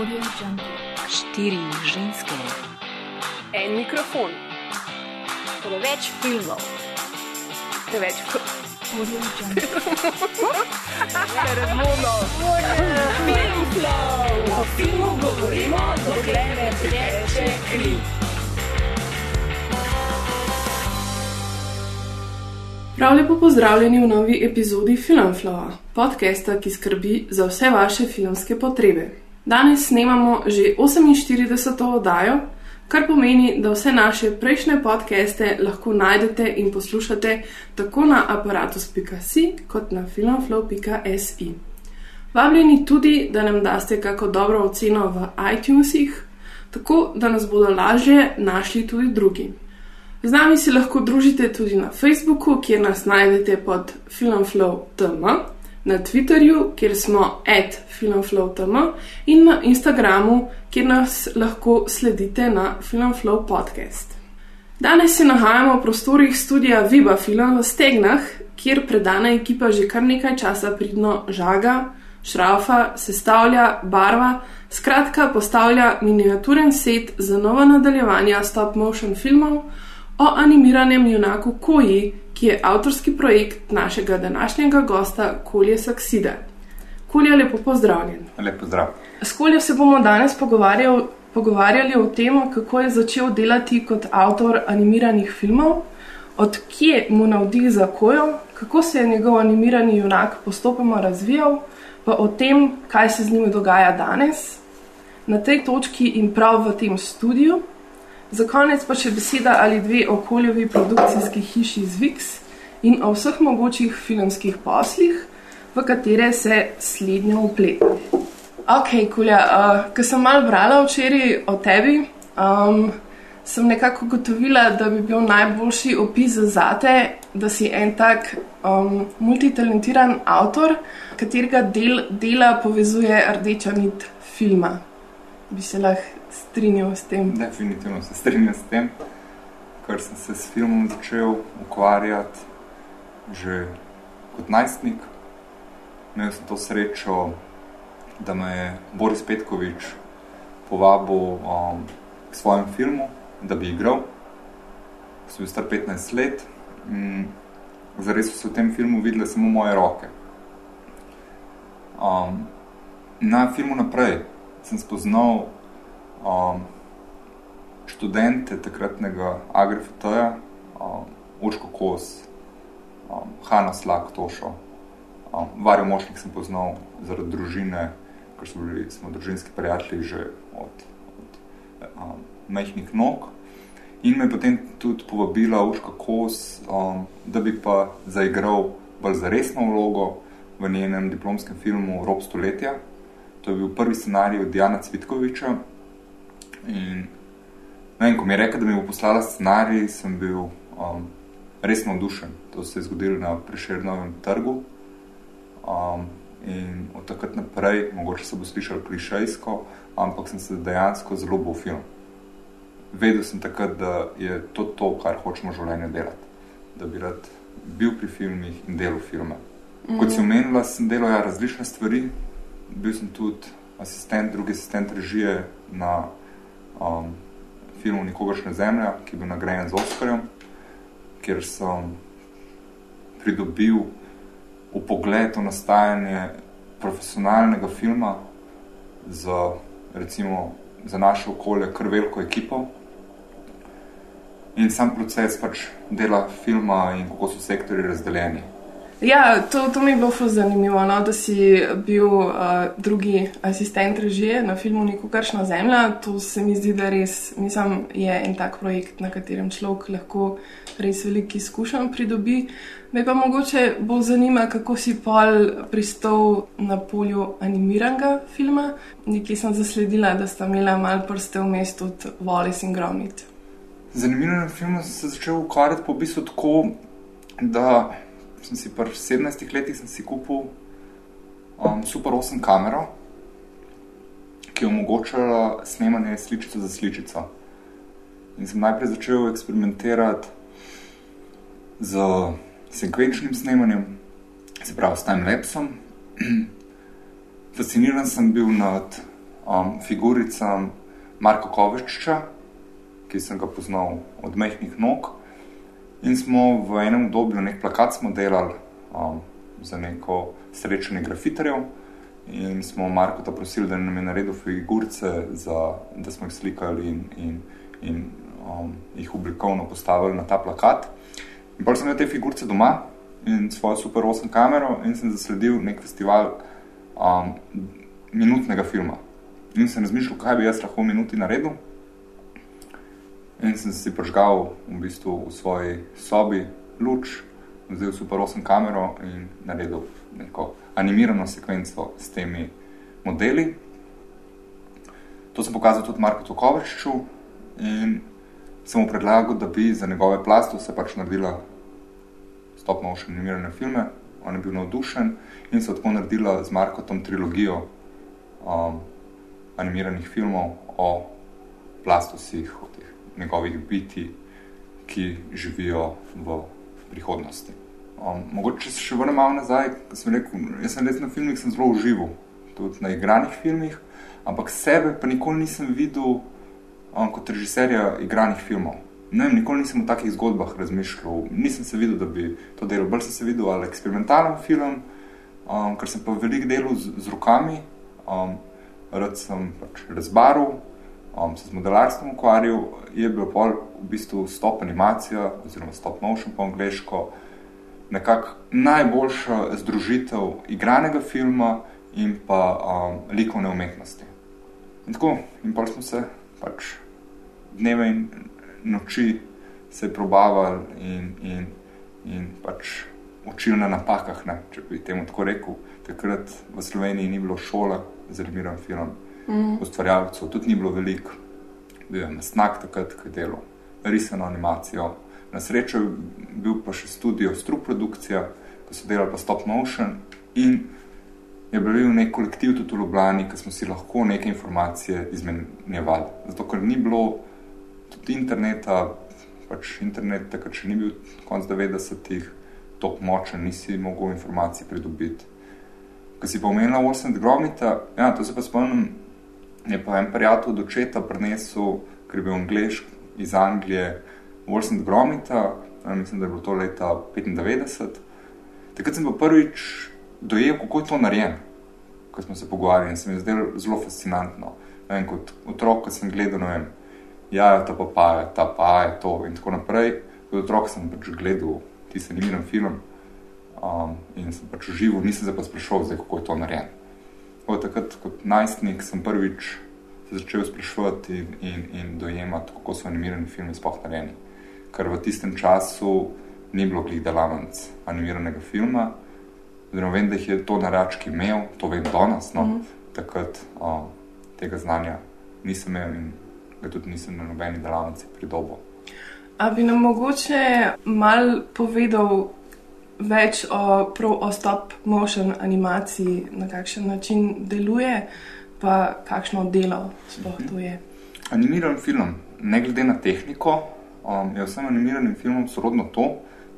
Štiri ženske, En mikrofon, preveč filmov, preveč Audio Jungle. hormonov. o filmu govorimo, dokler ne teče kri. Prav lepo pozdravljeni v novi epizodi Filmflowa, podcasta, ki skrbi za vse vaše filmske potrebe. Danes snemamo že 48. oddajo, kar pomeni, da vse naše prejšnje podcaste lahko najdete in poslušate tako na aparatus.si kot na filmflow.si. Vabljeni tudi, da nam daste kako dobro oceno v iTunesih, tako da nas bodo lažje našli tudi drugi. Z nami se lahko družite tudi na Facebooku, kjer nas najdete pod filmflow.tm, na Twitterju, kjer smo at filmflow.tm in na Instagramu, kjer nas lahko sledite na Filmflow podcast. Danes se nahajamo v prostorih studia Viva Film v Stegnah, kjer predana ekipa že kar nekaj časa pridno žaga, šrafa, sestavlja, barva, skratka postavlja miniaturen set za nova nadaljevanja stop motion filmov o animiranem junaku Koji, ki je avtorski projekt našega današnjega gosta Kolje Saksida. Kolje, lepo pozdravljen. Lep pozdrav. S Koljem se bomo danes pogovarjal, pogovarjali o tem, kako je začel delati kot avtor animiranih filmov, odkje mu navdih za kojo, kako se je njegov animirani junak postopoma razvijal, pa o tem, kaj se z njim dogaja danes, na tej točki in prav v tem studiu. Za konec pa še beseda ali dve o koljevi produkcijski hiši Zvix in o vseh mogočih filmskih poslih, v katere se slednjo upleta. Ok, Kulja, uh, ko sem malo brala včeraj o tebi, um, sem nekako gotovila, da bi bil najboljši opis za te, da si en tak um, multitalentiran avtor, katerega del, dela povezuje rdeča nit filma. Bi se lahko strinjal s tem? Definitivno se strinjam s tem, ker sem se s filmom začel ukvarjati že kot najstnik. Imel sem to srečo, da me je Boris Petkovič povabil um, k svojemu filmu, da bi igral. Sem bil star 15 let, mm, zares so se v tem filmu videle samo moje roke. Um, na filmu naprej sem spoznal um, študente takratnega AgriFT-ja, um, Učko Kos, um, Hanna Slak, Tošo. Um, Varjo Mošnik sem poznal zaradi družine, ker smo bili smo družinski prijatelji že od, od um, majhnih nog. In me je potem tudi povabila Učka Kos, um, da bi pa zaigral bolj za resno vlogo v njenem diplomskem filmu Rob stoletja. To je bil prvi scenarij od Jana Cvitkoviča. In ne vem, ko mi je rekel, da mi bo poslala scenarij, sem bil um, res navdušen. To se je zgodilo na Prešernovem trgu. Um, in od takrat naprej, mogoče se bo slišal klišejsko, ampak sem se dejansko zelo bo film. Vedel sem takrat, da je to to, kar hočemo v življenju delati. Da bi rad bil pri filmih in delal filme. Kot si omenila, sem delal ja, različne stvari. Bil sem tudi asistent, drugi asistent režije na um, filmu Nikogaršna zemlja, ki je bil nagrajen z Oscarjem, kjer sem pridobil upogled v nastajanje profesionalnega filma za, recimo, za naše okolje kar veliko ekipo. In sam proces pač dela filma in kako so sektori razdeljeni. Ja, to, to mi je bilo zanimivo, no, da si bil uh, drugi asistent režije na filmu Nikogaršna zemlja. To se mi zdi, da res, mislim, je en tak projekt, na katerem človek lahko res veliko izkušenj pridobi. Me pa mogoče bolj zanima, kako si pol pristal na polju animiranega filma. Nekje sem zasledila, da sta imela malo prste vmes tudi Wallace in Gromit. Z animiranim filmom sem se začel ukvarjati po bistvu tako, da sem si pri 17 letih sem si kupil um, Super 8 kamero, ki je omogočala snemanje sličico za sličico. In sem najprej začel eksperimentirati z sekvenčnim snemanjem, se pravi s timelapsom. Fasciniran sem bil nad um, figuricam Marka Kovečča, ki sem ga poznal od mehkih nog. In smo v enem obdobju nek plakat smo delali um, za neko srečanje grafitarjev. In smo Marko ta prosili, da nam je naredil figurice, za, da smo jih slikali in, in, in um, jih oblikovno postavili na ta plakat. In pa sem imel te figurice doma in svojo super 8 kamero in sem zasledil nek festival um, minutnega filma. In sem razmišljal, kaj bi jaz lahko v minuti naredil. In sem si prižgal v bistvu v svoji sobi luč, vzel super 8 kamero in naredil neko animirano sekvenco s temi modeli. To sem pokazal tudi Marku Tokovršču in sem mu predlagal, da bi za njegove plastove pač naredila stop motion animirane filme. On je bil navdušen in so tako naredila z Markotom trilogijo um, animiranih filmov o plastosih, njegovih biti, ki živijo v prihodnosti. Um, mogoče, če se še vrnem malo nazaj, sem rekel, jaz sem res na filmih sem zelo užival, tudi na igranih filmih, ampak sebe pa nikoli nisem videl um, kot režiserja igranih filmov. Ne vem, nikoli nisem o takih zgodbah razmišljal, nisem se videl, da bi to delal. Bolj sem se videl ali eksperimentalen film, um, ker sem pa veliko delal z, z rokami, um, rad sem pač razbaril, um, se z modelarstvom ukvarjal, je bil pol v bistvu stop animacija oziroma stop motion po angliško, nekako najboljša združitev igranega filma in pa um, likovne umetnosti. In tako, in pol smo se pač dneve in noči se probavali in, in, in pač učili na napakah, ne, če bi temu tako rekel. Takrat v Sloveniji ni bilo šole za animiran film, mm. ustvarjalcev, tudi ni bilo veliko. Bil je nasnak takrat, ko je delal risano animacijo. Na srečo je bil pa še studio Strup produkcija, ko so delali pa stop motion in je bil nek kolektiv tudi v Ljubljani, ki smo si lahko neke informacije izmenjevali. Zato, ker ni bilo tudi interneta, pač internet, takrat še ni bil konc 90-ih, top močen, nisi mogel informacij pridobiti. Ko si pa omenila Olsen Gromita, ja, to se pa spomnim, je pa en prijatelj od očeta prinesel, ker je bil angliš iz Anglije, Olsen Gromita, ja, mislim, da je bilo to leta 95. Takrat sem pa prvič dojel, kako je to narejen, ko smo se pogovarjali in se mi je zdelo zelo fascinantno. Vem, kot otrok, ko sem gledal, vem, ja, ta pa pa je, ta pa je to in tako naprej. Kot otrok sem pač gledal tisti animiran film um, in sem pač užival, nisem se pa sprašoval, zdaj, kako je to narejen. Tako, takrat kot najstnik sem prvič se začel sprašovati in, in, in dojemati, kako so animirani filmi sploh narejeni. Ker v tistem času ni bilo glih delavnic animiranega filma, oziroma vem, da jih je to narački imel, to vem danes, no, mm. takrat um, tega znanja nisem imel in ga tudi nisem na nobeni delavnici pridobil. A bi nam mogoče mal povedal več o, o stop motion animaciji, na kakšen način deluje, pa kakšno delo sploh to je? Animiran film, ne glede na tehniko, um, je vsem animiranim filmom sorodno to,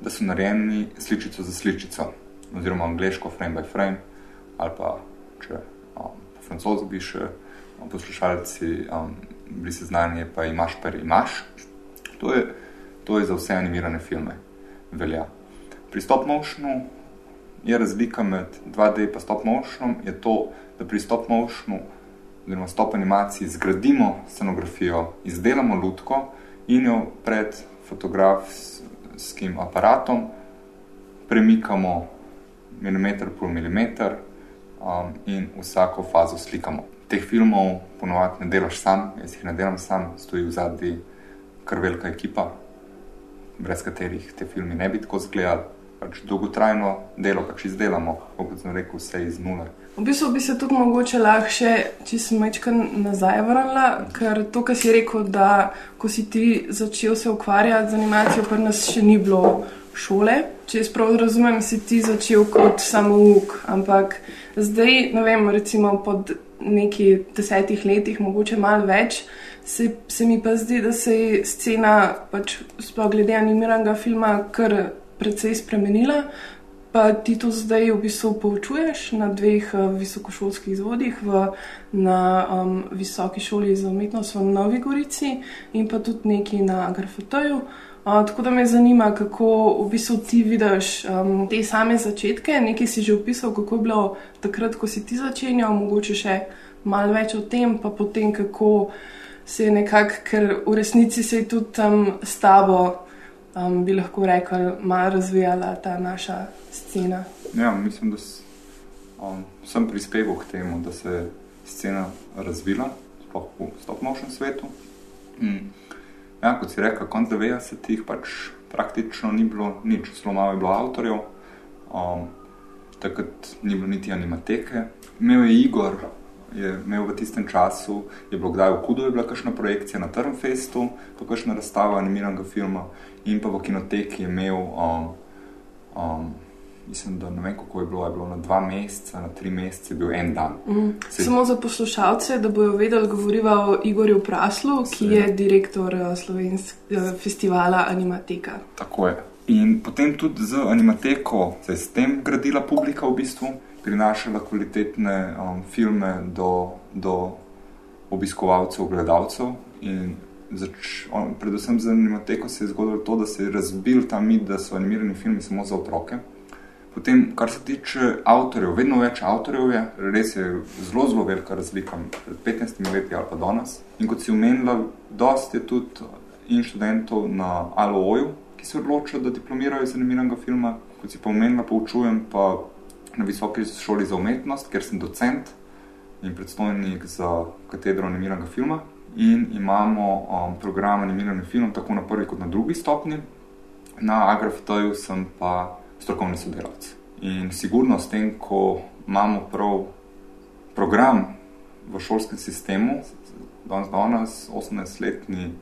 da so narejeni sličico za sličico, oziroma angliško frame by frame, ali pa če um, po francozi bi še um, poslušalci um, bili seznanjeni, pa imaš, pa imaš. To je, to je za vse animirane filme velja. Pri stop motionu je razlika med 2D in stop motionom, je to, da pri stop motionu, oziroma stop animaciji, zgradimo scenografijo, izdelamo lutko in jo pred fotografskim aparatom premikamo milimeter po milimeter um, in vsako fazo slikamo teh filmov ponovadi ne delaš sam, jaz jih ne delam sam, stoji v zadnji kar velika ekipa, brez katerih te filmi ne bi tako zgledali. Pač dolgotrajno delo, pač izdelamo, kot sem rekel, vse iz nule. V bistvu bi se tudi mogoče lahko če sem mečkar nazaj vrnila, ker to, kar si rekel, da ko si ti začel se ukvarjati z animacijo, pa nas še ni bilo šole. Če jaz prav razumem, si ti začel kot samouk, ampak zdaj, ne vem, recimo pod neki desetih letih, mogoče malo več, se, se mi pa zdi, da se je scena, pač sploh glede animiranega filma, kar precej spremenila. Pa ti to zdaj v bistvu poučuješ na dveh uh, visokošolskih izvodih, v, na um, Visoki šoli za umetnost v Novi Gorici in pa tudi neki na GRFT-ju. Uh, tako da me zanima, kako v bistvu ti vidiš um, te same začetke. Nekaj si že opisal, kako je bilo takrat, ko si ti začenjal, mogoče še malo več o tem, pa potem, kako se je nekako, ker v resnici se je tudi tam s tabo um, bi lahko rekel, malo razvijala ta naša scena. Ja, mislim, da um, sem prispeval k temu, da se je scena razvila, sploh v stopnošnem svetu. Mm. Ja, kot si rekel, konc 90-ih pač praktično ni bilo nič, zelo malo je bilo avtorjev, um, takrat ni bilo niti animateke. Imel je Igor, je imel v tistem času, je bilo kdaj v Kudu, je bila kakšna projekcija na Trnfestu, pa kakšna razstava animiranega filma in pa v kinoteki je imel, um, um, mislim, da ne vem, kako je bilo, je bilo na dva meseca, na tri mesece, je bil en dan. Mm. Se... Samo za poslušalce, da bojo vedeli, govoriva o Igorju Praslu, ki Se... je direktor uh, slovenskega uh, festivala Animateka. Tako je. In potem tudi z animateko se je s tem gradila publika v bistvu prinašala kvalitetne um, filme do, do obiskovalcev, gledalcev. On, predvsem z animateko se je zgodilo to, da se je razbil ta mit, da so animirani filmi samo za otroke. Potem, kar se tiče avtorjev, vedno več avtorjev je, res je zelo, zelo velika razlika pred 15 leti ali pa danes. In kot si omenila, dosti je tudi in študentov na ALO-ju, ki se odločajo, da diplomirajo iz animiranega filma. Kot si pa omenila, poučujem pa na Visoki šoli za umetnost, ker sem docent in predstojnik za katedro animiranega filma. In imamo um, program animiranja filmov tako na prvi kot na drugi stopni. Na Agraftoju sem pa strokovni sodelavec. In sigurno s tem, ko imamo prav program v šolskem sistemu, danes danes 18-letni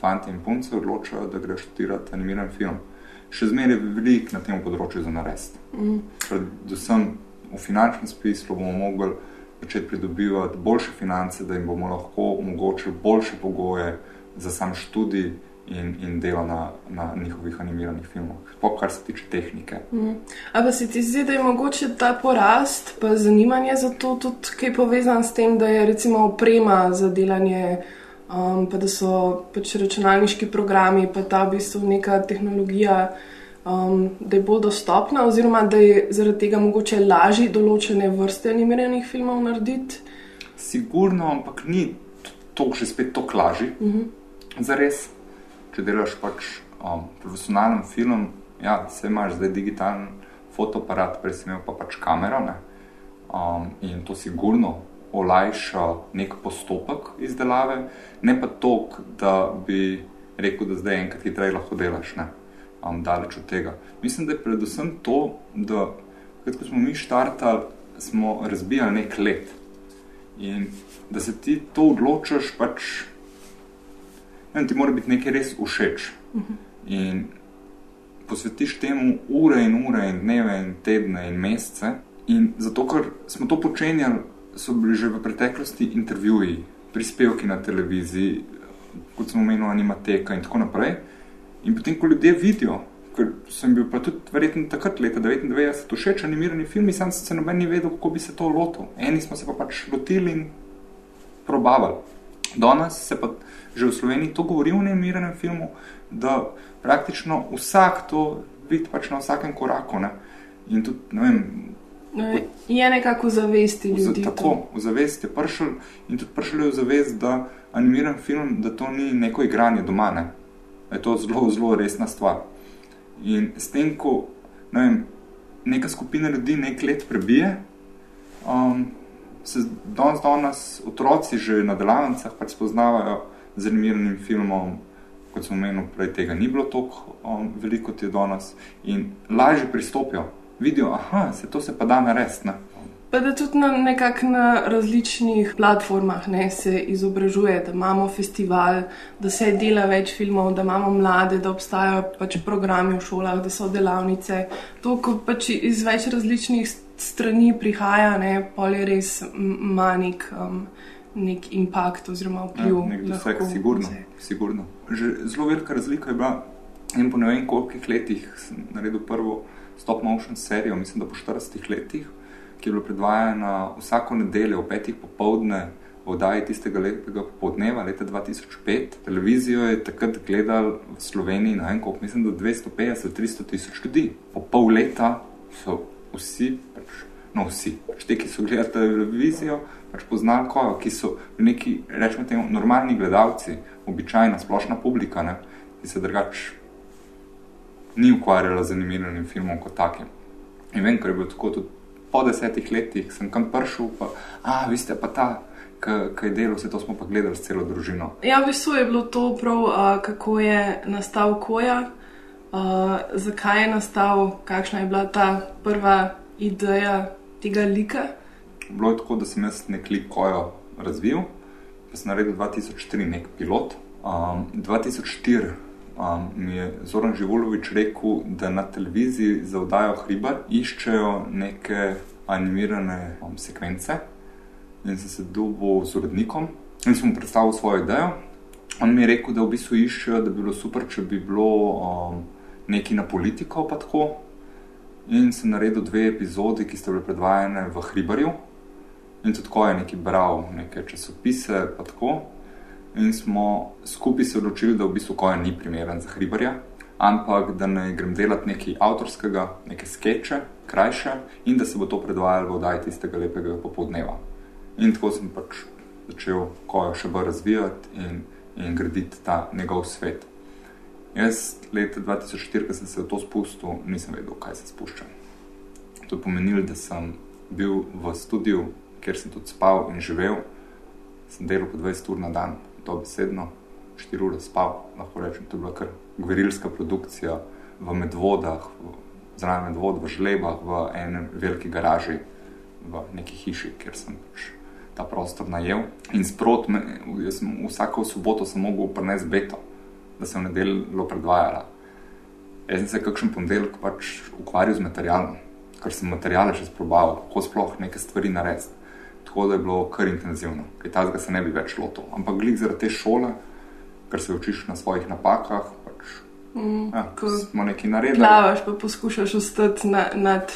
fanti in punce odločajo, da grejo študirati animiran film še zmeraj veliko na tem področju za narediti. Mm. Predvsem v finančnem smislu bomo mogli začeti pridobivati boljše finance, da jim bomo lahko omogočili boljše pogoje za sam študij in, in delo na, na njihovih animiranih filmih, sploh kar se tiče tehnike. Mm. Ampak se ti zdi, da je mogoče ta porast, pa zanimanje za to tudi kaj povezan s tem, da je recimo oprema za delanje. Um, pa da so pač računalniški programi, pa ta v bistvu neka tehnologija, um, da je bolj dostopna, oziroma da je zaradi tega mogoče lažje določene vrste animiranih filmov narediti. Sigurno, ampak ni to še spet tako lažje. Uh mhm. -huh. Za res, če delaš pač um, profesionalen film, ja, se imaš zdaj digitalen fotoaparat, prej sem imel pa pač kamero. Um, in to sigurno olajša nek postopek izdelave, ne pa to, da bi rekel, da zdaj enkrat hitreje lahko delaš. Ne? Um, daleč od tega. Mislim, da je predvsem to, da ko smo mi štartali, smo razbijali nek let. In da se ti to odločiš, pač ne, ti mora biti nekaj res všeč. In posvetiš temu ure in ure, in dneve, in tedne, in mesece. In zato, ker smo to počenjali so bili že v preteklosti intervjuji, prispevki na televiziji, kot smo omenili, animateka in tako naprej. In potem, ko ljudje vidijo, ker sem bil pa tudi verjetno takrat, leta 99, všeč animirani filmi, sam se noben ni vedel, kako bi se to lotil. Eni smo se pa pač lotili in probavali. Danes se pa že v Sloveniji to govori o animiranem filmu, da praktično vsak to vidi pač na vsakem koraku. Ne? In tudi, ne vem, No, je nekako v zavesti ljudi. Tako, v zavesti je prišel in tudi prišel je v zavest, da animiran film, da to ni neko igranje doma, ne. Da je to zelo, zelo resna stvar. In s tem, ko ne vem, neka skupina ljudi nek let prebije, um, se danes danes otroci že na delavnicah pač spoznavajo z animiranim filmom, kot smo omenili prej, tega ni bilo toliko um, veliko, kot je danes, in lažje pristopijo vidijo, da se to se pa da narediti. Pa da tudi na, na različnih platformah ne, se izobražuje, da imamo festival, da se dela več filmov, da imamo mlade, da obstajajo pač programi v šolah, da so delavnice. To, ko pač iz več različnih strani prihaja, ne, pol je res manik. Um, Nek impact oziroma vpliv. Ja, nek doseg, sigurno, sigurno. Že zelo velika razlika je bila, in po ne vem koliko letih sem naredil prvo stop motion serijo, mislim, da po 40 letih, ki je bila predvajana vsako nedeljo ob petih popovdne v oddaji tistega lepega popoldneva leta 2005. Televizijo je takrat gledal v Sloveniji na enkrat, mislim, da 250-300 tisoč ljudi. Po pol leta so vsi, pač, no vsi, pač te, ki so gledali televizijo, pač poznali kojo, ki so neki, rečemo temu, normalni gledalci, običajna splošna publika, ne, ki se drugač ni ukvarjala z animiranim filmom kot takim. In vem, ker je bilo tako tudi po desetih letih, sem kam prišel, pa, a, vi ste pa ta, ki je delal, vse to smo pa gledali s celo družino. Ja, v bistvu je bilo to prav, uh, kako je nastal koja, uh, zakaj je nastal, kakšna je bila ta prva ideja tega lika. Bilo je tako, da sem jaz nek lik kojo razvil, pa sem naredil 2004 nek pilot. Um, 2004 um, mi je Zoran Živulovič rekel, da na televiziji za oddajo Hribar iščejo neke animirane um, sekvence. In sem se dobil z urednikom in sem mu predstavil svojo idejo. On mi je rekel, da v bistvu iščejo, da bi bilo super, če bi bilo um, nekaj na politiko, pa tako. In sem naredil dve epizodi, ki sta bile predvajane v Hribarju. In tudi ko je nekaj bral, neke časopise, pa tako. In smo skupaj se odločili, da v bistvu koja ni primeren za hribarja, ampak da ne grem delati nekaj avtorskega, neke skeče, krajše in da se bo to predvajalo v oddaji tistega lepega popoldneva. In tako sem pač začel koja še bolj razvijati in, in graditi ta njegov svet. Jaz leta 2004, ko sem se v to spustil, nisem vedel, kaj se spuščam. To je pomenilo, da sem bil v studiu, kjer sem tudi spal in živel, sem delal po 20 ur na dan, dobesedno 4 ure spal, lahko rečem, to je bila kar gverilska produkcija v medvodah, zraven medvod, v žlebah, v enem veliki garaži, v neki hiši, kjer sem pač ta prostor najel. In sprot, me, jaz sem vsako soboto sem mogel prenesti beto, da sem v nedeljo predvajala. Jaz sem se kakšen ponedeljek pač ukvarjal z materialom, ker sem materijale še sprobaval, kako sploh neke stvari narediti tako da je bilo kar intenzivno, kaj tazga se ne bi več lotil. Ampak glik zaradi te šole, ker se učiš na svojih napakah, pač mm, ja, smo nekaj naredili. Plavaš pa poskušaš ostati na, nad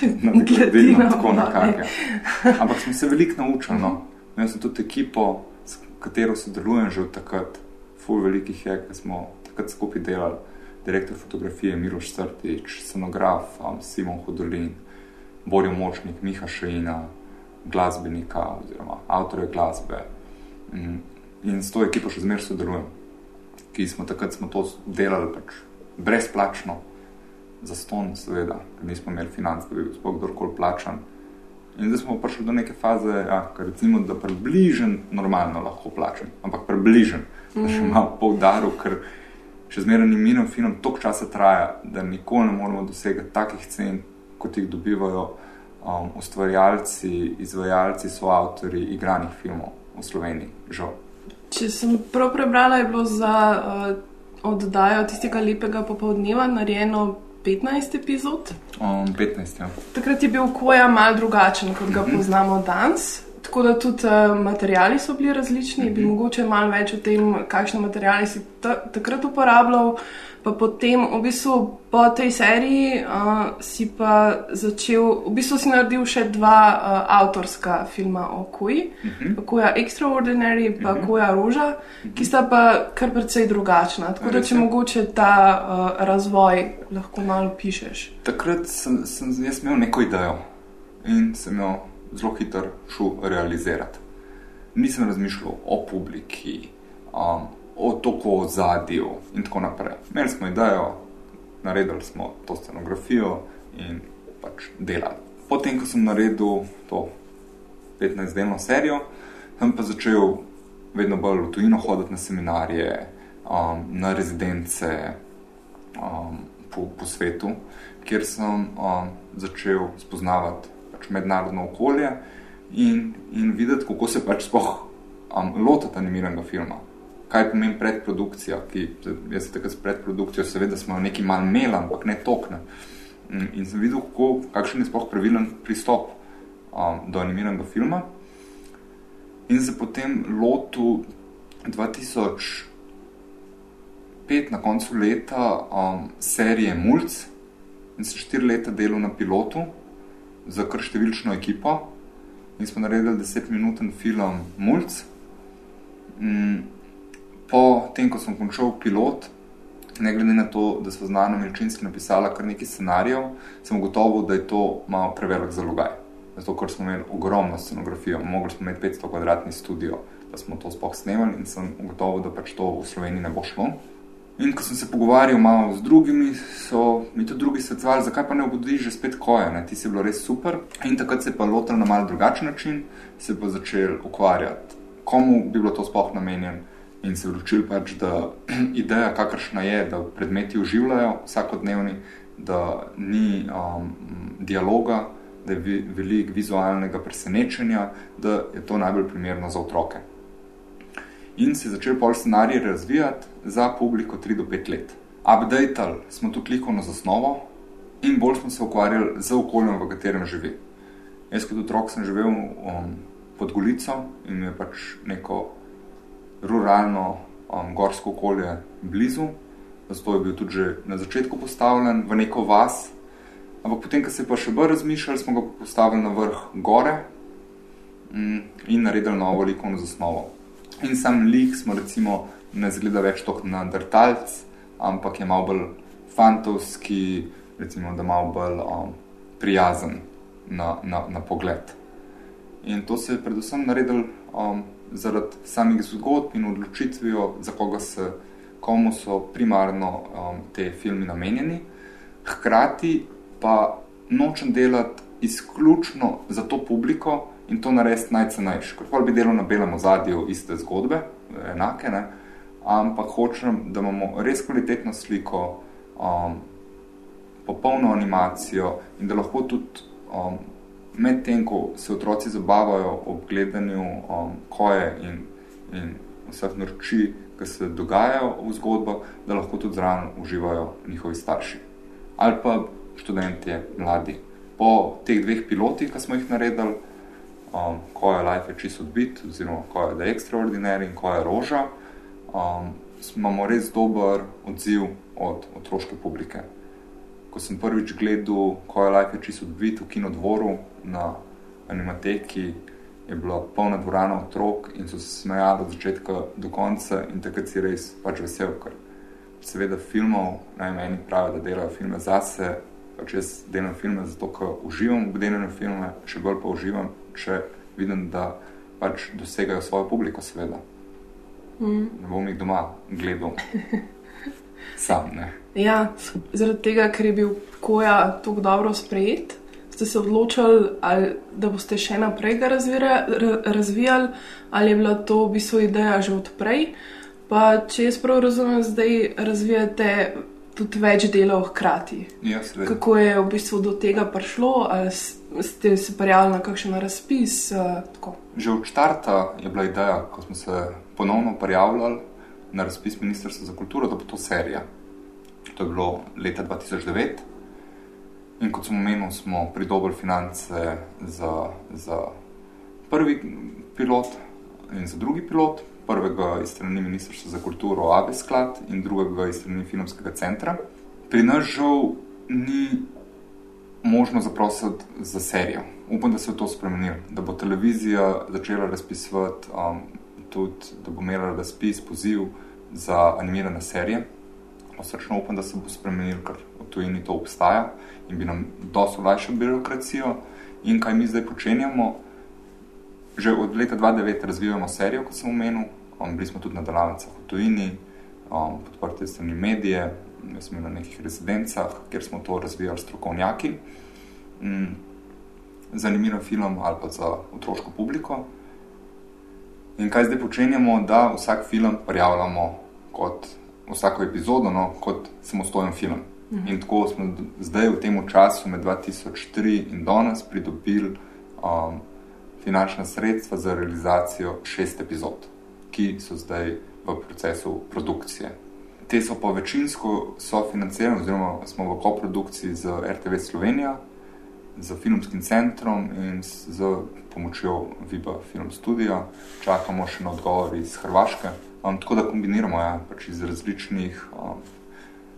gledino. Tako nekako. Ja. Ampak smo se veliko naučili. No. Jaz sem tudi ekipo, s katero sodelujem že od takrat, ful velikih je, ki smo takrat skupaj delali. Direktor fotografije Miroš Srtič, scenograf um, Simon Hodolin, Borjo Močnik, Miha Šejina, glasbenika oziroma avtorja glasbe. Mm, in s to ekipo še zmeraj sodelujem, ki smo takrat smo to delali pač brezplačno, za ston, seveda, ker nismo imeli financ, da bi bil sploh kdorkoli plačan. In zdaj smo prišli do neke faze, ja, recimo, da približen normalno lahko plačam, ampak približen, mm. da še mm. malo poudaril, ker še zmeraj ni minil film, toliko časa traja, da nikoli ne moremo dosegati takih cen, kot jih dobivajo um, ustvarjalci, izvajalci, soavtori igranih filmov v Sloveniji. Žal. Če sem prav prebrala, je bilo za uh, oddajo tistega lepega popoldneva narejeno 15 epizod. Um, 15, ja. Takrat je bil koja mal drugačen, kot ga mhm. poznamo danes. Tako da tudi uh, materiali so bili različni, mm -hmm. bi mhm. mogoče malo več o tem, kakšne materiale si takrat uporabljal. Pa potem, v bistvu, po tej seriji uh, si pa začel, v bistvu si naredil še dva uh, avtorska filma o Kuji, uh mhm. -huh. Kuja Extraordinary in uh -huh. Kuja Roža, uh -huh. ki sta pa kar precej drugačna. Tako da, če mogoče ta uh, razvoj lahko malo pišeš. Takrat sem, sem jaz imel neko idejo in sem jo zelo hitro šel realizirati. Nisem razmišljal o publiki. Um, o toku ozadju in tako naprej. Imeli smo idejo, naredili smo to scenografijo in pač delali. Potem, ko sem naredil to 15-delno serijo, sem pa začel vedno bolj v tujino hoditi na seminarije, um, na rezidence um, po, po svetu, kjer sem um, začel spoznavati pač mednarodno okolje in, in videti, kako se pač spoh um, lotiti animiranega filma kaj pomeni predprodukcija, ki jaz se takrat s predprodukcijo, seveda smo neki manj imeli, ampak ne tokne. Mm, in sem videl, kako, kakšen je sploh pravilen pristop um, do animiranega filma. In se potem lotu 2005 na koncu leta um, serije Mulc, in sem štiri leta delal na pilotu za kar številčno ekipo in smo naredili desetminuten film Mulc. Mm, Po tem, ko sem končal pilot, ne glede na to, da smo z Nano Milčinski napisali kar nekaj scenarijev, sem ugotovil, da je to malo prevelik zalogaj. Zato, ker smo imeli ogromno scenografijo, mogli smo imeti 500 kvadratni studio, da smo to sploh snemali in sem ugotovil, da pač to v Sloveniji ne bo šlo. In ko sem se pogovarjal malo z drugimi, so mi tudi drugi svetovali, zakaj pa ne obudi že spet koje, ne? ti si bilo res super. In takrat se je pa lotil na malo drugačen način, se je pa začel ukvarjati, komu bi bilo to sploh namenjeno. In se odločil pač, da ideja, kakršna je, da predmeti uživajo vsakodnevni, da ni um, dialoga, da je veliko vizualnega presenečenja, da je to najbolj primerno za otroke. In se je začel pol scenarij razvijati za publiko 3 do 5 let. Updateali smo tudi likovno zasnovo in bolj smo se ukvarjali z okoljem, v katerem živi. Jaz kot otrok sem živel um, pod Golico in mi je pač neko ruralno um, gorsko okolje blizu, zato je bil tudi že na začetku postavljen v neko vas. Ampak potem, ko se je pa še bolj razmišljali, smo ga postavili na vrh gore mm, in naredili novo likovno zasnovo. In sam lik smo recimo ne zgleda več tako na drtalc, ampak je malo bolj fantovski, recimo da malo bolj um, prijazen na, na, na pogled. In to se je predvsem naredil um, zaradi samih zgodb in odločitvijo, za koga se, komu so primarno um, te filmi namenjeni. Hkrati pa nočem delati izključno za to publiko in to narediti najcenejše. Ker pa bi delal na belem ozadju iste zgodbe, enake, ne? ampak hočem, da imamo res kvalitetno sliko, um, popolno animacijo in da lahko tudi um, med tem, ko se otroci zabavajo ob gledanju um, koje in, in vseh naroči, ki se dogajajo v zgodbo, da lahko tudi zraven uživajo njihovi starši. Ali pa študentje, mladi. Po teh dveh pilotih, ki smo jih naredili, um, ko je Life je čisto odbit, oziroma ko je The Extraordinary in ko je Roža, um, imamo res dober odziv od otroške publike. Ko sem prvič gledal, ko je Life je čisto odbit v kinodvoru na animateki, je bila polna dvorana otrok in so se smejali od začetka do konca in takrat si res pač vesel, ker seveda filmov, naj meni pravijo, da delajo filme zase, pač jaz delam filme zato, ker uživam v delanju filme, še bolj pa uživam, če vidim, da pač dosegajo svojo publiko, seveda. Mm. Ne bom jih doma gledal sam, ne. Ja, zaradi tega, ker je bil koja tako dobro sprejet, ste se odločili, ali, da boste še naprej ga razvira, razvijali, ali je bila to v bistvu ideja že odprej. Pa, če jaz prav razumem, zdaj razvijate tudi več delov hkrati. Ja, Kako je v bistvu do tega prišlo, ali ste se prijavili na kakšen razpis? Uh, že od začetka je bila ideja, ko smo se ponovno prijavljali na razpis Ministrstva za kulturo, da bo to serija. To je bilo leta 2009. In kot smo omenili, smo pridobili finance za, za prvi pilot in za drugi pilot. Prvega iz strani Ministrstva za kulturo AB sklad in drugega iz strani Filmskega centra. Pri nas žal ni možno zaprositi za serijo. Upam, da se bo to spremenilo, da bo televizija začela razpisovati, um, tudi da bo imela razpis, poziv za animirane serije. Srčno upam, da se bo spremenil, ker v tujini to obstaja in bi nam dosto olajšal birokracijo. In kaj mi zdaj počenjamo? Že od leta 2009 razvijamo serijo, kot sem omenil. Um, bili smo tudi na delavnicah v tujini, um, podprti strani medije, smo na nekih rezidencah, kjer smo to razvijali strokovnjaki. Um, zanimiv film ali pa za otroško publiko. In kaj zdaj počenjamo, da vsak film prijavljamo kot vsako epizodo, no, kot samostojen film. Mhm. In tako smo zdaj v tem času, med 2003 in danes, pridobili um, finančna sredstva za realizacijo šest epizod, ki so zdaj v procesu produkcije. Te so pa večinsko sofinancirane, oziroma smo v koprodukciji z RTV Slovenija, z filmskim centrom in z pomočjo Viba Film Studia. Čakamo še na odgovor iz Hrvaške. Um, tako da kombiniramo ja, pač iz različnih um,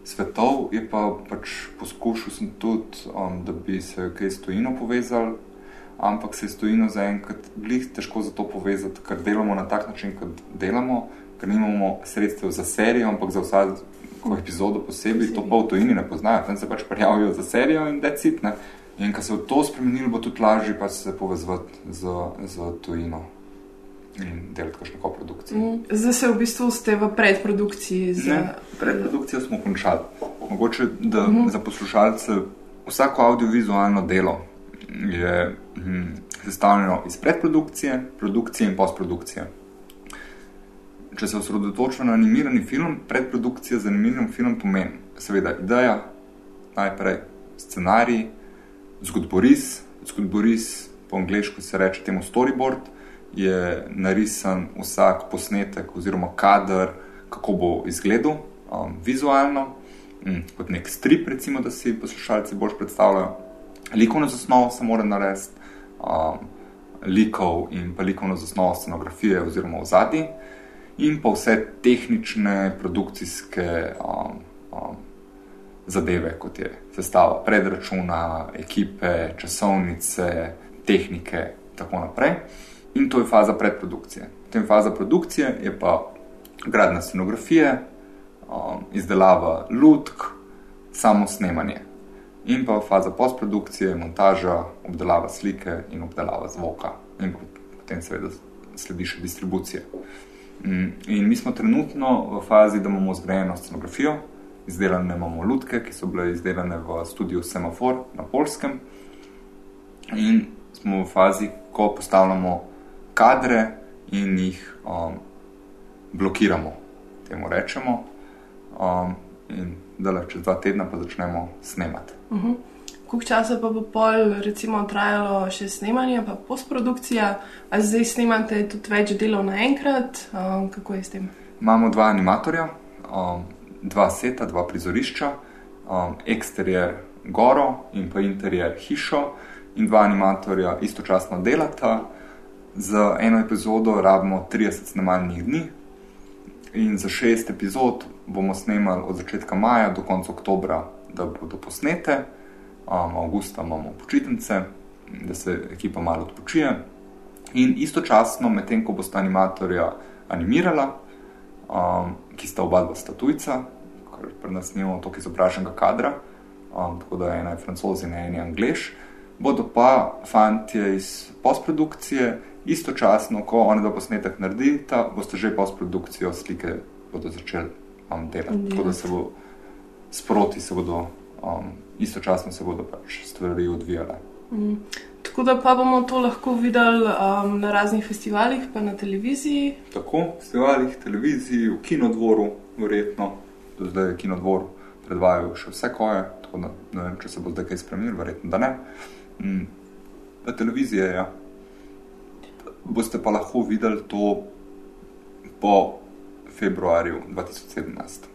svetov, je pa pač poskušal sem tudi, um, da bi se kaj s tujino povezali, ampak se s tujino zaenkrat glih težko za to povezati, ker delamo na tak način, kot delamo, ker nimamo sredstev za serijo, ampak za vsako epizodo posebej, to pa v tujini ne poznajo, tam se pač prijavijo za serijo in decitne. In ko se bo to spremenilo, bo tudi lažje pa se povezati z, z tujino in delati kakšno koprodukcijo. Mm. Zdaj se v bistvu ste v predprodukciji. Za... Ne, predprodukcijo smo končali. Mogoče, da uh -huh. za poslušalce vsako audiovizualno delo je hm, sestavljeno iz predprodukcije, produkcije in postprodukcije. Če se osredotočimo na animirani film, predprodukcija za animirani film pomeni, seveda, ideja, najprej scenarij, zgodboris, zgodboris po angliško se reče temu storyboard je narisan vsak posnetek oziroma kader, kako bo izgledal um, vizualno, um, kot nek strip, recimo, da si poslušalci bolj predstavljajo. Likovno zasnovo se mora narediti, um, likov in pa likovno zasnovo scenografije oziroma ozadje, in pa vse tehnične, produkcijske um, um, zadeve, kot je sestava predračuna, ekipe, časovnice, tehnike in tako naprej in to je faza predprodukcije. Potem faza produkcije je pa gradna scenografije, um, izdelava lutk, samo snemanje. In pa faza postprodukcije, montaža, obdelava slike in obdelava zvoka. In potem seveda sledi še distribucija. Mm, in mi smo trenutno v fazi, da imamo zgrajeno scenografijo, izdelane imamo lutke, ki so bile izdelane v studiu Semafor na Polskem. In smo v fazi, ko postavljamo kadre in jih um, blokiramo, temu rečemo. Um, in da le čez dva tedna pa začnemo snemati. Uh -huh. Koliko časa pa bo pol, recimo, trajalo še snemanje, pa postprodukcija, ali zdaj snemate tudi več delov naenkrat? Um, kako je s tem? Imamo dva animatorja, um, dva seta, dva prizorišča, um, eksterijer goro in pa interijer hišo, in dva animatorja istočasno delata. Za eno epizodo rabimo 30 snemalnih dni, in za šest epizod bomo snemali od začetka maja do konca oktobra, da bodo posnete. Um, avgusta imamo počitnice, da se ekipa malo odpočije. In istočasno, medtem ko bosta animatorja animirala, um, ki sta oba dva statujca, ker pri nas nimamo toliko izobraženega kadra, um, tako da ena je francoz in ena je angliš, bodo pa fantje iz postprodukcije istočasno, ko oni da posnetek naredita, boste že postprodukcijo slike bodo začeli um, delati. Tako da se bo sproti, se bodo, um, istočasno se bodo pač stvari odvijale. Mm. Tako da pa bomo to lahko videli um, na raznih festivalih, pa na televiziji. Tako, festivalih, televiziji, v kinodvoru, verjetno, do zdaj je kinodvor predvajal še vse koje, tako da ne vem, če se bo zdaj kaj spremenil, verjetno da ne. Mm. Na televiziji je, ja boste pa lahko videli to po februarju 2017.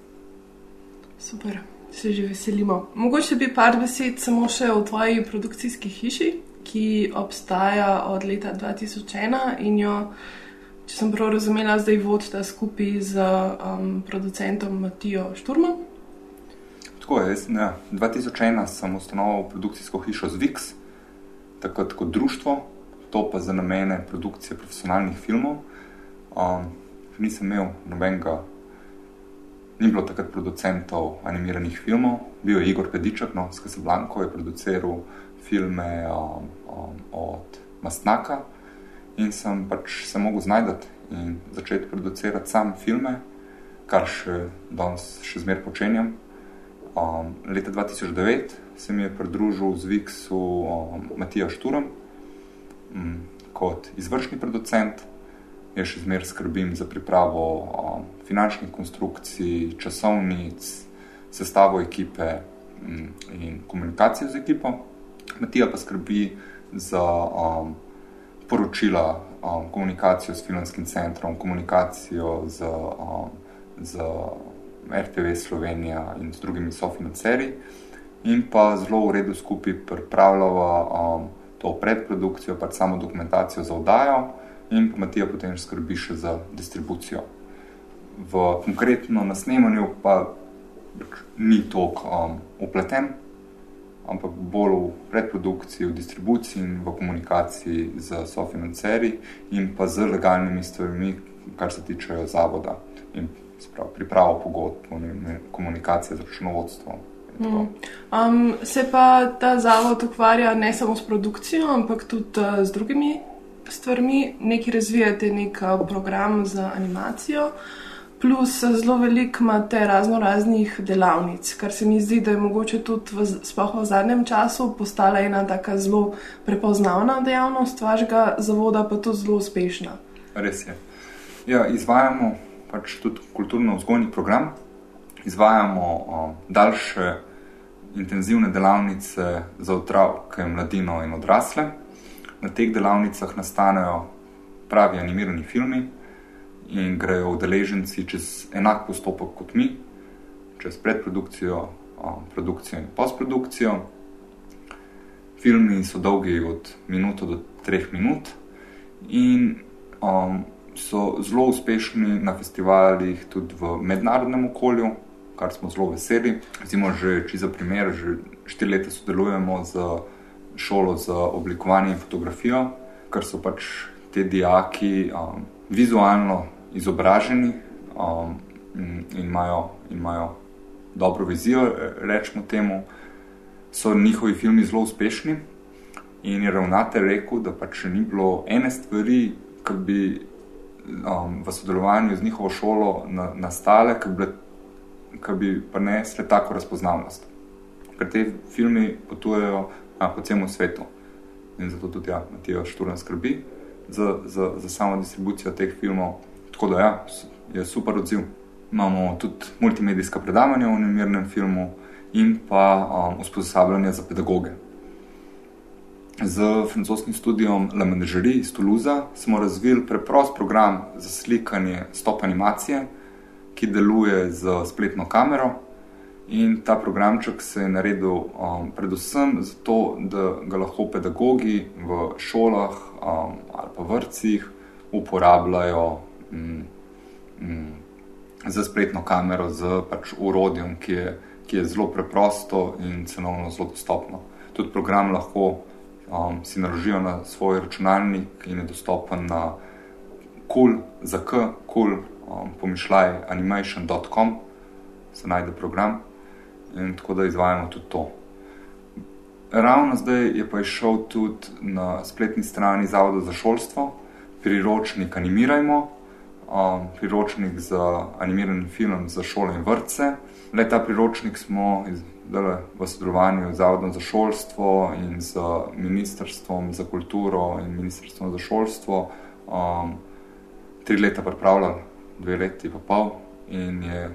Super, se že veselimo. Mogoče bi par besed samo še o tvoji produkcijski hiši, ki obstaja od leta 2001 in jo, če sem prav razumela, zdaj vodite skupaj z um, producentom Matijo Šturmom. Tako je, jaz, ja, 2001 sem ustanovil produkcijsko hišo Zvix, takrat kot društvo, to pa za namene produkcije profesionalnih filmov. Um, nisem imel nobenega, ni bilo takrat producentov animiranih filmov, bil je Igor Pediček, no, s Casablanco je produciral filme um, um, od Mastnaka in sem pač se mogel znajdati in začeti producirati sam filme, kar še danes še zmer počenjam. Um, leta 2009 se mi je pridružil z Viksu um, Matija Šturom, m, kot izvršni producent, jaz še zmeraj skrbim za pripravo um, finančnih konstrukcij, časovnic, sestavo ekipe m, in komunikacijo z ekipo. Matija pa skrbi za um, poročila, um, komunikacijo s filmskim centrom, komunikacijo z, um, z RTV Slovenija in z drugimi sofinancerji. In pa zelo v redu skupaj pripravljava um, to predprodukcijo, pač samo dokumentacijo za oddajo, in pa Matija potem skrbi še za distribucijo. V konkretno na snemanju pa ni tako um, upleten, ampak bolj v predprodukciji, v distribuciji in v komunikaciji z sofinancerji in pa z legalnimi stvarmi, kar se tiče zavoda in sprav, pripravo pogodb, komunikacije z računovodstvom. Mm. Um, se pa ta zavod ukvarja ne samo s produkcijo, ampak tudi uh, z drugimi stvarmi. Nekaj razvijate nek uh, program za animacijo, plus zelo veliko imate razno raznih delavnic, kar se mi zdi, da je mogoče tudi v, sploh v zadnjem času postala ena tako zelo prepoznavna dejavnost vašega zavoda, pa tudi zelo uspešna. Res je. Ja, izvajamo pač tudi kulturno-vzgojni program, izvajamo o, daljše intenzivne delavnice za otroke, mladino in odrasle. Na teh delavnicah nastanejo pravi animirani filmi in grejo udeleženci čez enak postopek kot mi, čez predprodukcijo, produkcijo in postprodukcijo. Filmi so dolgi od minuto do treh minut in um, so zelo uspešni na festivalih, tudi v mednarodnem okolju, kar smo zelo veseli. Recimo, že če za primer, že štiri leta sodelujemo z šolo za oblikovanje in fotografijo, ker so pač te dijaki um, vizualno izobraženi um, in, imajo, imajo dobro vizijo, rečemo temu, so njihovi filmi zelo uspešni. In je ravnatelj rekel, da pač ni bilo ene stvari, ki bi um, v sodelovanju z njihovo šolo na, nastale, ki bi, bi prinesle tako razpoznavnost. Ker te filme potujejo a, po celem svetu in zato tudi ja, Matija Šturna skrbi za, za, za samo distribucijo teh filmov. Tako da ja, je super odziv. Imamo tudi multimedijska predavanja o nemirnem filmu in pa um, usposabljanje za pedagoge. Z francoskim študijom La Menagerie iz Toulouse smo razvili preprost program za slikanje stop animacije, ki deluje z spletno kamero. In ta programček se je naredil um, predvsem zato, da ga lahko pedagogi v šolah um, ali pa vrtcih uporabljajo um, um, za spletno kamero, z pač urodjem, ki je, ki je zelo preprosto in cenovno zelo dostopno. Tudi program lahko um, si naložijo na svoj računalnik in je dostopen na cool, za k, cool, um, pomišljaj, animation.com, se najde program. In tako da izvajamo tudi to. Ravno zdaj je pa išel tudi na spletni strani Zavoda za šolstvo, priročnik Animirajmo, um, priročnik za animirani film za šole in vrtce. Le ta priročnik smo zdaj, v sodelovanju z Zavodom za šolstvo in z Ministrstvom za kulturo in Ministrstvom za šolstvo um, tri leta pripravljali, dve leti pa pol. In je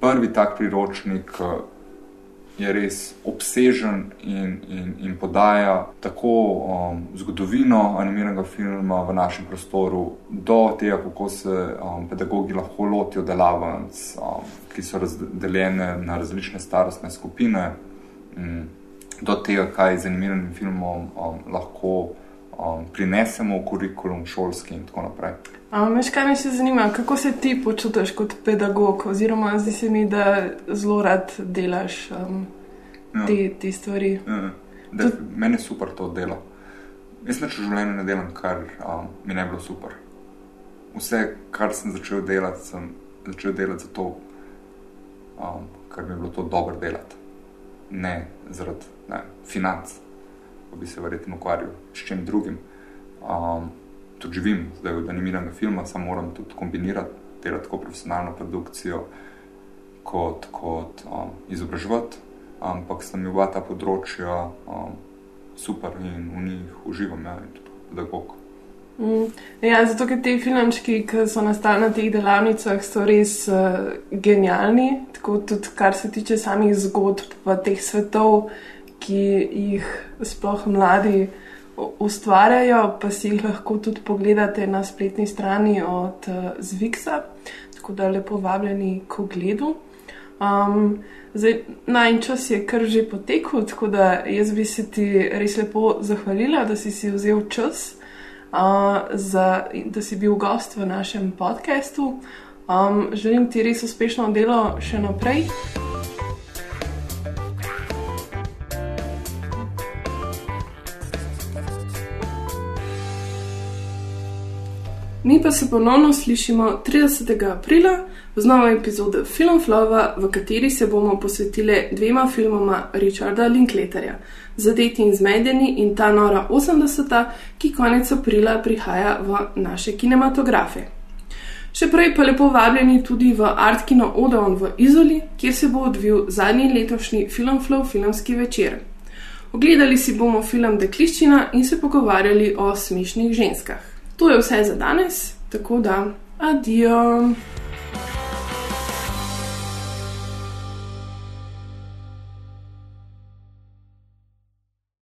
prvi tak priročnik, je res obsežen in, in, in podaja tako um, zgodovino animiranega filma v našem prostoru, do tega, kako se um, pedagogi lahko lotijo delavnic, um, ki so razdeljene na različne starostne skupine, um, do tega, kaj z animiranim filmom um, lahko um, prinesemo v kurikulum šolski in tako naprej. Ampak, kaj me še zanima, kako se ti počutiš kot pedagog, oziroma zdi se mi, da zelo rad delaš um, ja. te, te stvari. Ja, da, Tud... Meni je super to delo. Jaz neč v življenju ne delam, kar um, mi ne bi bilo super. Vse, kar sem začel delati, sem začel delati zato, um, ker mi je bilo to dobro delati. Ne zaradi ne, financ, bi se verjetno ukvarjal s čim drugim. Um, tudi živim, zdaj od animiranega filma, samo moram tudi kombinirati, delati tako profesionalno produkcijo, kot, kot um, izobraževati. Ampak sta mi oba ta področja um, super in v njih uživam, ja, in tudi pedagog. Mm. Ja, zato, ker ti filmčki, ki so nastali na teh delavnicah, so res uh, genialni, tako tudi kar se tiče samih zgodb, pa teh svetov, ki jih sploh mladi ustvarjajo, pa si jih lahko tudi pogledate na spletni strani od uh, Zviksa, tako da lepo vabljeni k ogledu. Um, Naj čas je kar že potekel, tako da jaz bi se ti res lepo zahvalila, da si si vzel čas, uh, za, da si bil gost v našem podkastu. Um, želim ti res uspešno delo še naprej Mi pa se ponovno slišimo 30. aprila z novo epizodo Filmflova, v kateri se bomo posvetili dvema filmoma Richarda Linkleterja, Zadeti in zmedeni in ta nora 80, ki konec aprila prihaja v naše kinematografe. Še prej pa lepo vabljeni tudi v Art Kino Odeon v Izoli, kjer se bo odvil zadnji letošnji Filmflow filmski večer. Ogledali si bomo film Dekliščina in se pogovarjali o smešnih ženskah. To je vse za danes, tako da adijo.